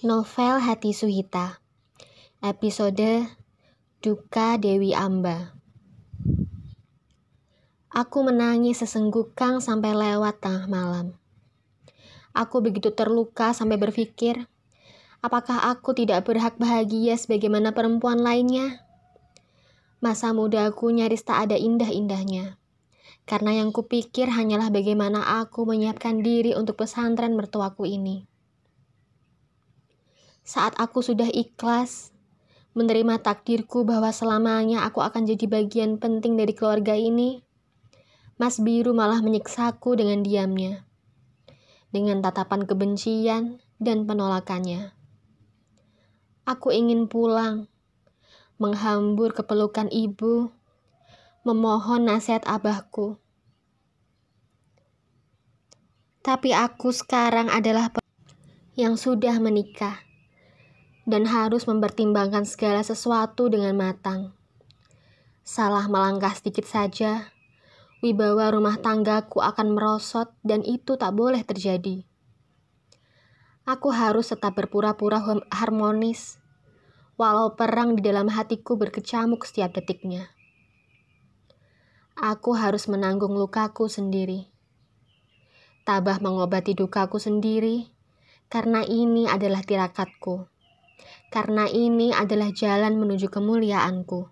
Novel Hati Suhita Episode Duka Dewi Amba Aku menangis sesenggukang sampai lewat tengah malam. Aku begitu terluka sampai berpikir, apakah aku tidak berhak bahagia sebagaimana perempuan lainnya? Masa mudaku nyaris tak ada indah-indahnya. Karena yang kupikir hanyalah bagaimana aku menyiapkan diri untuk pesantren mertuaku ini saat aku sudah ikhlas menerima takdirku bahwa selamanya aku akan jadi bagian penting dari keluarga ini, Mas Biru malah menyiksaku dengan diamnya, dengan tatapan kebencian dan penolakannya. Aku ingin pulang, menghambur ke pelukan ibu, memohon nasihat abahku. Tapi aku sekarang adalah yang sudah menikah dan harus mempertimbangkan segala sesuatu dengan matang. Salah melangkah sedikit saja, wibawa rumah tanggaku akan merosot dan itu tak boleh terjadi. Aku harus tetap berpura-pura harmonis, walau perang di dalam hatiku berkecamuk setiap detiknya. Aku harus menanggung lukaku sendiri. Tabah mengobati dukaku sendiri, karena ini adalah tirakatku karena ini adalah jalan menuju kemuliaanku.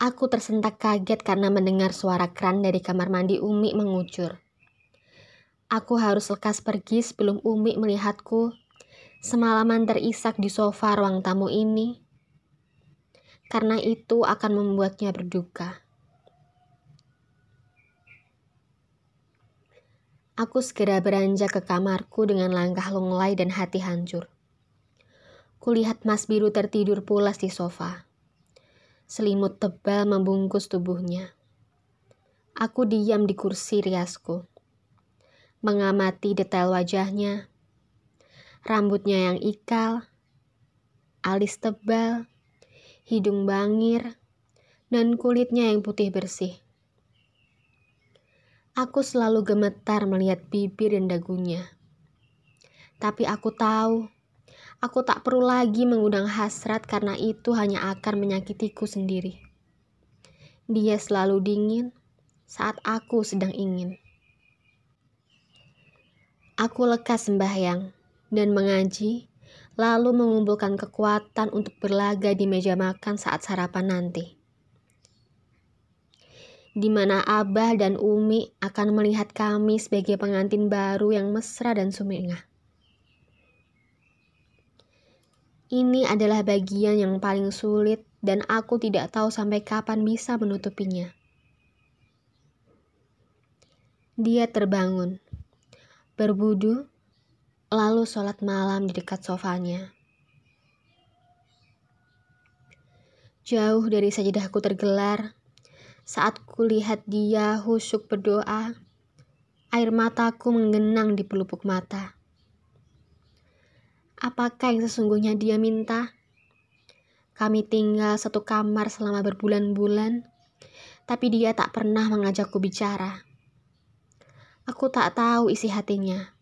Aku tersentak kaget karena mendengar suara kran dari kamar mandi Umi mengucur. Aku harus lekas pergi sebelum Umi melihatku semalaman terisak di sofa ruang tamu ini. Karena itu akan membuatnya berduka. Aku segera beranjak ke kamarku dengan langkah lunglai dan hati hancur. Kulihat Mas Biru tertidur pulas di sofa. Selimut tebal membungkus tubuhnya. Aku diam di kursi riasku. Mengamati detail wajahnya. Rambutnya yang ikal. Alis tebal. Hidung bangir. Dan kulitnya yang putih bersih. Aku selalu gemetar melihat bibir dan dagunya. Tapi aku tahu Aku tak perlu lagi mengundang hasrat karena itu hanya akan menyakitiku sendiri. Dia selalu dingin saat aku sedang ingin. Aku lekas sembahyang dan mengaji, lalu mengumpulkan kekuatan untuk berlaga di meja makan saat sarapan nanti. Di mana Abah dan Umi akan melihat kami sebagai pengantin baru yang mesra dan sumringah. Ini adalah bagian yang paling sulit dan aku tidak tahu sampai kapan bisa menutupinya. Dia terbangun, berbudu, lalu sholat malam di dekat sofanya. Jauh dari sajidahku tergelar, saat kulihat dia husyuk berdoa, air mataku menggenang di pelupuk mata. Apakah yang sesungguhnya dia minta? Kami tinggal satu kamar selama berbulan-bulan, tapi dia tak pernah mengajakku bicara. Aku tak tahu isi hatinya.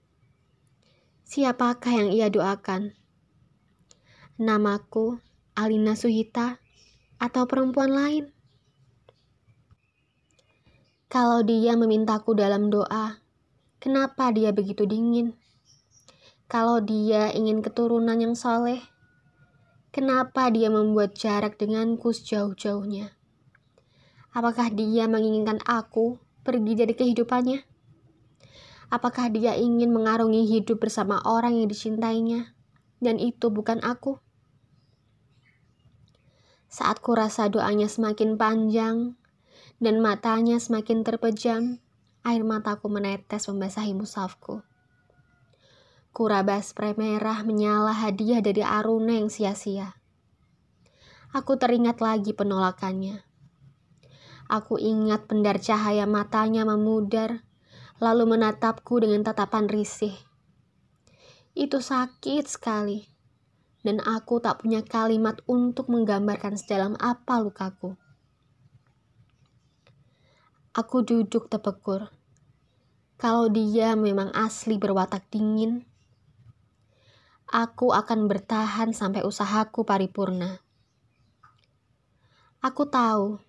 Siapakah yang ia doakan? Namaku Alina Suhita atau perempuan lain? Kalau dia memintaku dalam doa, kenapa dia begitu dingin? Kalau dia ingin keturunan yang soleh, kenapa dia membuat jarak denganku sejauh-jauhnya? Apakah dia menginginkan aku pergi dari kehidupannya? Apakah dia ingin mengarungi hidup bersama orang yang dicintainya, dan itu bukan aku? Saat ku rasa doanya semakin panjang dan matanya semakin terpejam, air mataku menetes membasahi musafku. Kuraba spray merah menyala hadiah dari Aruna yang sia-sia. Aku teringat lagi penolakannya. Aku ingat pendar cahaya matanya memudar, lalu menatapku dengan tatapan risih. Itu sakit sekali, dan aku tak punya kalimat untuk menggambarkan sedalam apa lukaku. Aku duduk tepekur. Kalau dia memang asli berwatak dingin, Aku akan bertahan sampai usahaku paripurna. Aku tahu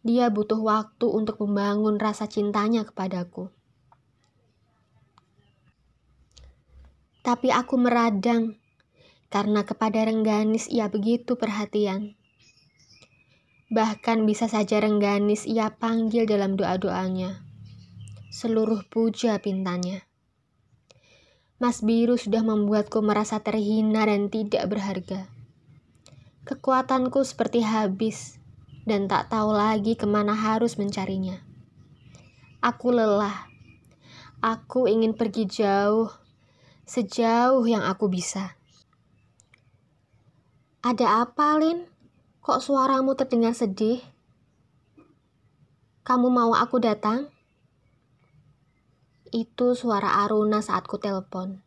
dia butuh waktu untuk membangun rasa cintanya kepadaku. Tapi aku meradang karena kepada Rengganis ia begitu perhatian. Bahkan bisa saja Rengganis ia panggil dalam doa-doanya. Seluruh puja pintanya. Mas Biru sudah membuatku merasa terhina dan tidak berharga. Kekuatanku seperti habis dan tak tahu lagi ke mana harus mencarinya. Aku lelah. Aku ingin pergi jauh, sejauh yang aku bisa. Ada apa, Lin? Kok suaramu terdengar sedih? Kamu mau aku datang? Itu suara Aruna saat ku telepon.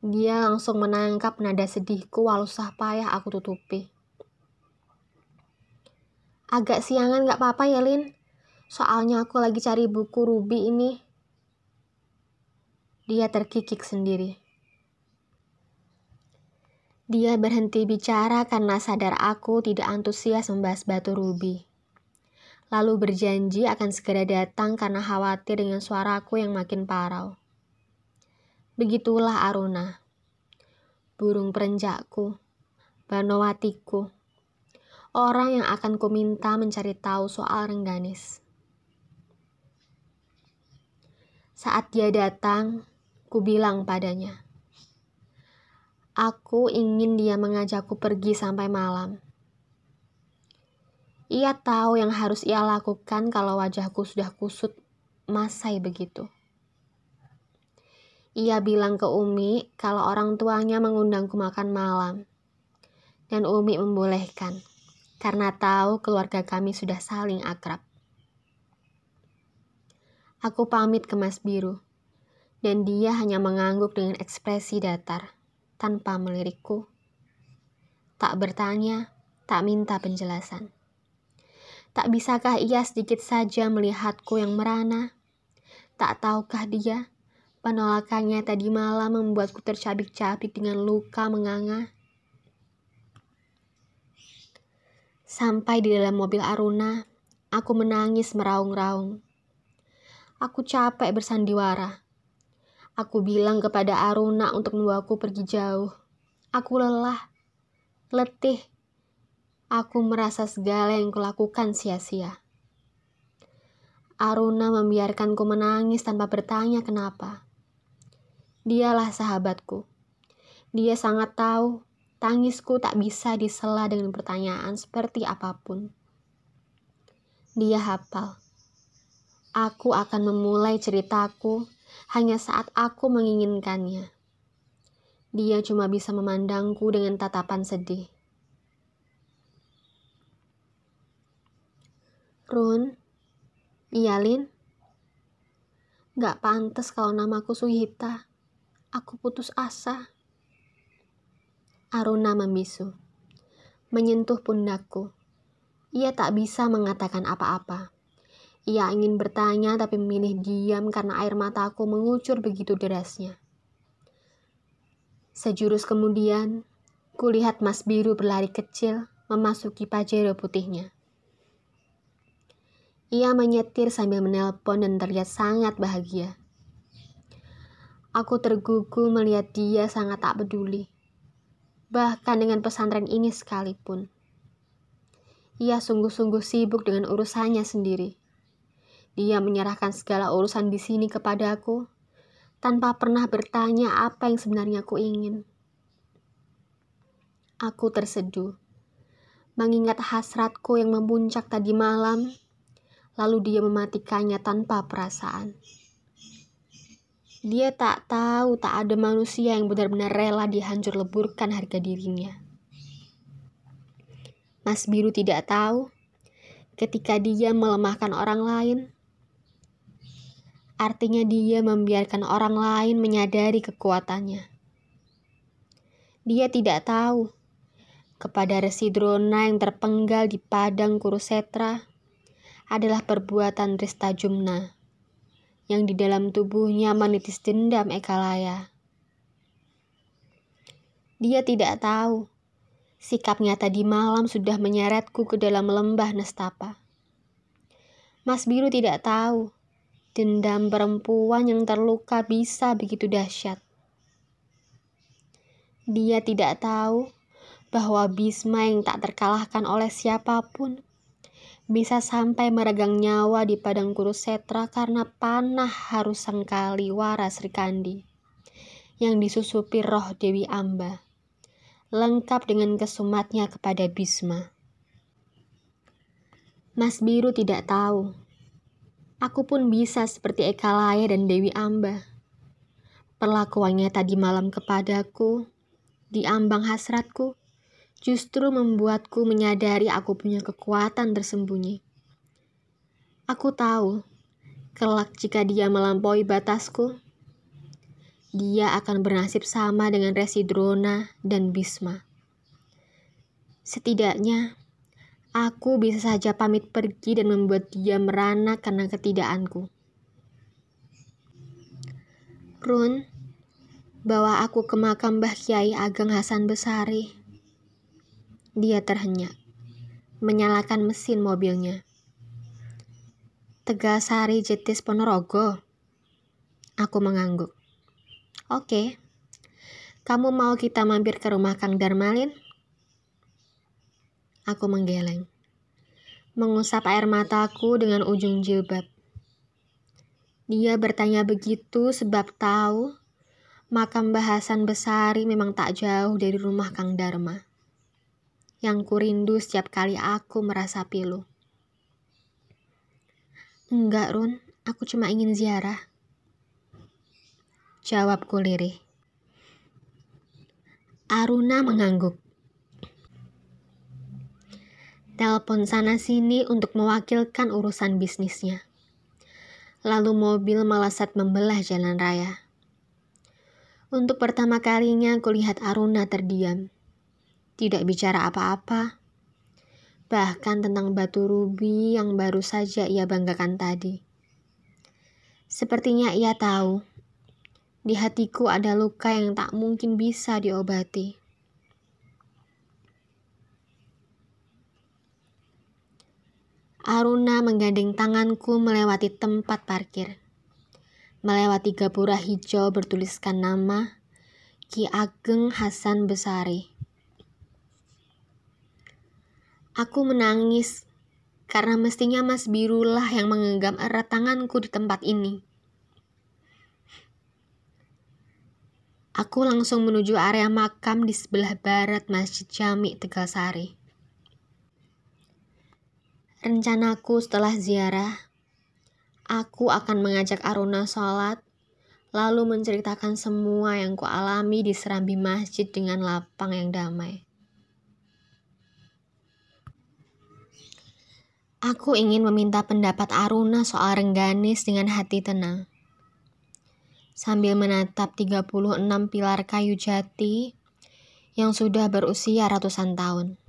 Dia langsung menangkap nada sedihku walau sah payah aku tutupi. Agak siangan gak apa-apa ya, Lin? Soalnya aku lagi cari buku Ruby ini. Dia terkikik sendiri. Dia berhenti bicara karena sadar aku tidak antusias membahas batu ruby lalu berjanji akan segera datang karena khawatir dengan suaraku yang makin parau. Begitulah Aruna, burung perenjakku, Banowatiku, orang yang akan ku minta mencari tahu soal Rengganis. Saat dia datang, ku bilang padanya, Aku ingin dia mengajakku pergi sampai malam. Ia tahu yang harus ia lakukan kalau wajahku sudah kusut masai begitu. Ia bilang ke Umi kalau orang tuanya mengundangku makan malam. Dan Umi membolehkan, karena tahu keluarga kami sudah saling akrab. Aku pamit ke Mas Biru, dan dia hanya mengangguk dengan ekspresi datar, tanpa melirikku. Tak bertanya, tak minta penjelasan. Tak bisakah ia sedikit saja melihatku yang merana? Tak tahukah dia, penolakannya tadi malam membuatku tercabik-cabik dengan luka menganga. Sampai di dalam mobil Aruna, aku menangis meraung-raung. Aku capek bersandiwara. Aku bilang kepada Aruna untuk membawaku pergi jauh. Aku lelah, letih, Aku merasa segala yang kulakukan sia-sia. Aruna membiarkanku menangis tanpa bertanya kenapa. Dialah sahabatku. Dia sangat tahu tangisku tak bisa disela dengan pertanyaan seperti apa pun. Dia hafal. Aku akan memulai ceritaku hanya saat aku menginginkannya. Dia cuma bisa memandangku dengan tatapan sedih. Run, iya Lin. Gak pantas kalau namaku Suhita. Aku putus asa. Aruna membisu. Menyentuh pundakku. Ia tak bisa mengatakan apa-apa. Ia ingin bertanya tapi memilih diam karena air mataku mengucur begitu derasnya. Sejurus kemudian, kulihat Mas Biru berlari kecil memasuki pajero putihnya. Ia menyetir sambil menelpon dan terlihat sangat bahagia. Aku tergugu melihat dia sangat tak peduli. Bahkan dengan pesantren ini sekalipun. Ia sungguh-sungguh sibuk dengan urusannya sendiri. Dia menyerahkan segala urusan di sini kepadaku tanpa pernah bertanya apa yang sebenarnya aku ingin. Aku terseduh, mengingat hasratku yang memuncak tadi malam lalu dia mematikannya tanpa perasaan. Dia tak tahu tak ada manusia yang benar-benar rela dihancur leburkan harga dirinya. Mas Biru tidak tahu ketika dia melemahkan orang lain, artinya dia membiarkan orang lain menyadari kekuatannya. Dia tidak tahu kepada Resi Drona yang terpenggal di padang Kurusetra adalah perbuatan Rista Jumna yang di dalam tubuhnya menitis dendam Ekalaya. Dia tidak tahu. Sikapnya tadi malam sudah menyeretku ke dalam lembah nestapa. Mas Biru tidak tahu dendam perempuan yang terluka bisa begitu dahsyat. Dia tidak tahu bahwa Bisma yang tak terkalahkan oleh siapa pun bisa sampai meregang nyawa di padang Kurusetra karena panah harus sangkali waras Rikandi yang disusupi roh Dewi Amba, lengkap dengan kesumatnya kepada Bisma. Mas Biru tidak tahu. Aku pun bisa seperti Eka Laya dan Dewi Amba. Perlakuannya tadi malam kepadaku, di ambang hasratku, justru membuatku menyadari aku punya kekuatan tersembunyi. Aku tahu, kelak jika dia melampaui batasku, dia akan bernasib sama dengan Residrona dan Bisma. Setidaknya, aku bisa saja pamit pergi dan membuat dia merana karena ketidakanku. Run, bawa aku ke makam Mbah Kiai Ageng Hasan Besari. Dia terhenyak, menyalakan mesin mobilnya. Tegasari Jetis Ponorogo. Aku mengangguk. Oke, kamu mau kita mampir ke rumah Kang Darmalin? Aku menggeleng, mengusap air mataku dengan ujung jilbab. Dia bertanya begitu sebab tahu makam bahasan Besari memang tak jauh dari rumah Kang Dharma yang kurindu setiap kali aku merasa pilu. Enggak, Run. Aku cuma ingin ziarah. Jawabku lirih. Aruna mengangguk. Telepon sana-sini untuk mewakilkan urusan bisnisnya. Lalu mobil melesat membelah jalan raya. Untuk pertama kalinya kulihat Aruna terdiam tidak bicara apa-apa, bahkan tentang batu rubi yang baru saja ia banggakan tadi. Sepertinya ia tahu, di hatiku ada luka yang tak mungkin bisa diobati. Aruna menggandeng tanganku melewati tempat parkir. Melewati gapura hijau bertuliskan nama Ki Ageng Hasan Besari. Aku menangis karena mestinya Mas Birulah yang menggenggam erat tanganku di tempat ini. Aku langsung menuju area makam di sebelah barat Masjid Jami Tegalsari. Rencanaku setelah ziarah, aku akan mengajak Aruna sholat, lalu menceritakan semua yang kualami di serambi masjid dengan lapang yang damai. Aku ingin meminta pendapat Aruna soal Rengganis dengan hati tenang. Sambil menatap 36 pilar kayu jati yang sudah berusia ratusan tahun.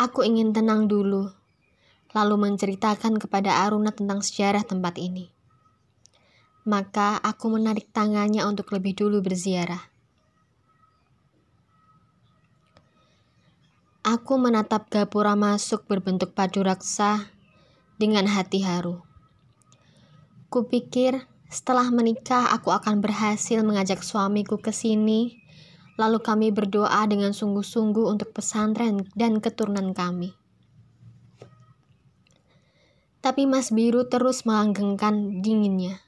Aku ingin tenang dulu, lalu menceritakan kepada Aruna tentang sejarah tempat ini. Maka aku menarik tangannya untuk lebih dulu berziarah. Aku menatap gapura masuk berbentuk padu raksa dengan hati haru. Kupikir setelah menikah aku akan berhasil mengajak suamiku ke sini, lalu kami berdoa dengan sungguh-sungguh untuk pesantren dan keturunan kami. Tapi Mas Biru terus melanggengkan dinginnya.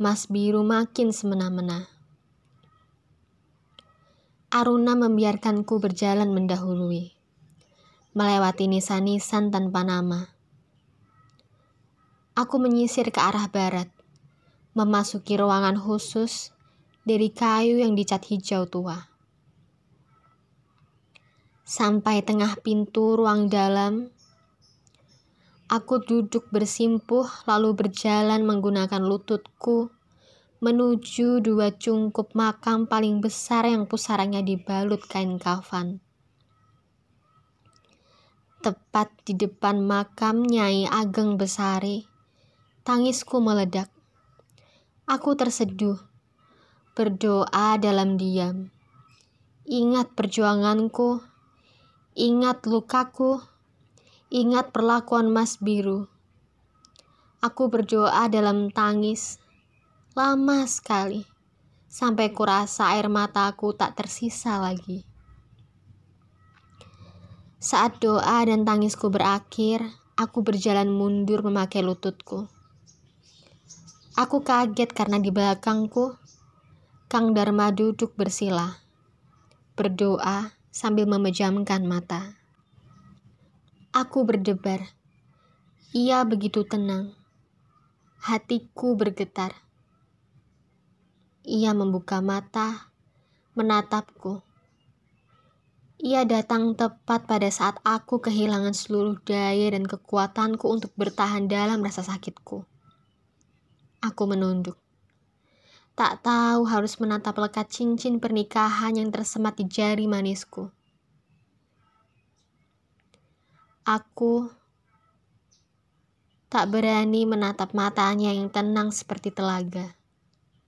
Mas Biru makin semena-mena. Aruna membiarkanku berjalan mendahului, melewati nisan-nisan tanpa nama. Aku menyisir ke arah barat, memasuki ruangan khusus dari kayu yang dicat hijau tua. Sampai tengah pintu ruang dalam, aku duduk bersimpuh lalu berjalan menggunakan lututku menuju dua cungkup makam paling besar yang pusaranya dibalut kain kafan. Tepat di depan makam Nyai Ageng Besari, tangisku meledak. Aku terseduh, Berdoa dalam diam. Ingat perjuanganku, ingat lukaku, ingat perlakuan Mas Biru. Aku berdoa dalam tangis, lama sekali, sampai kurasa air mataku tak tersisa lagi. Saat doa dan tangisku berakhir, aku berjalan mundur memakai lututku. Aku kaget karena di belakangku, Kang Dharma duduk bersila berdoa sambil memejamkan mata. Aku berdebar. Ia begitu tenang. Hatiku bergetar. Ia membuka mata, menatapku. Ia datang tepat pada saat aku kehilangan seluruh daya dan kekuatanku untuk bertahan dalam rasa sakitku. Aku menunduk. Tak tahu harus menatap lekat cincin pernikahan yang tersemat di jari manisku. Aku tak berani menatap matanya yang tenang seperti telaga.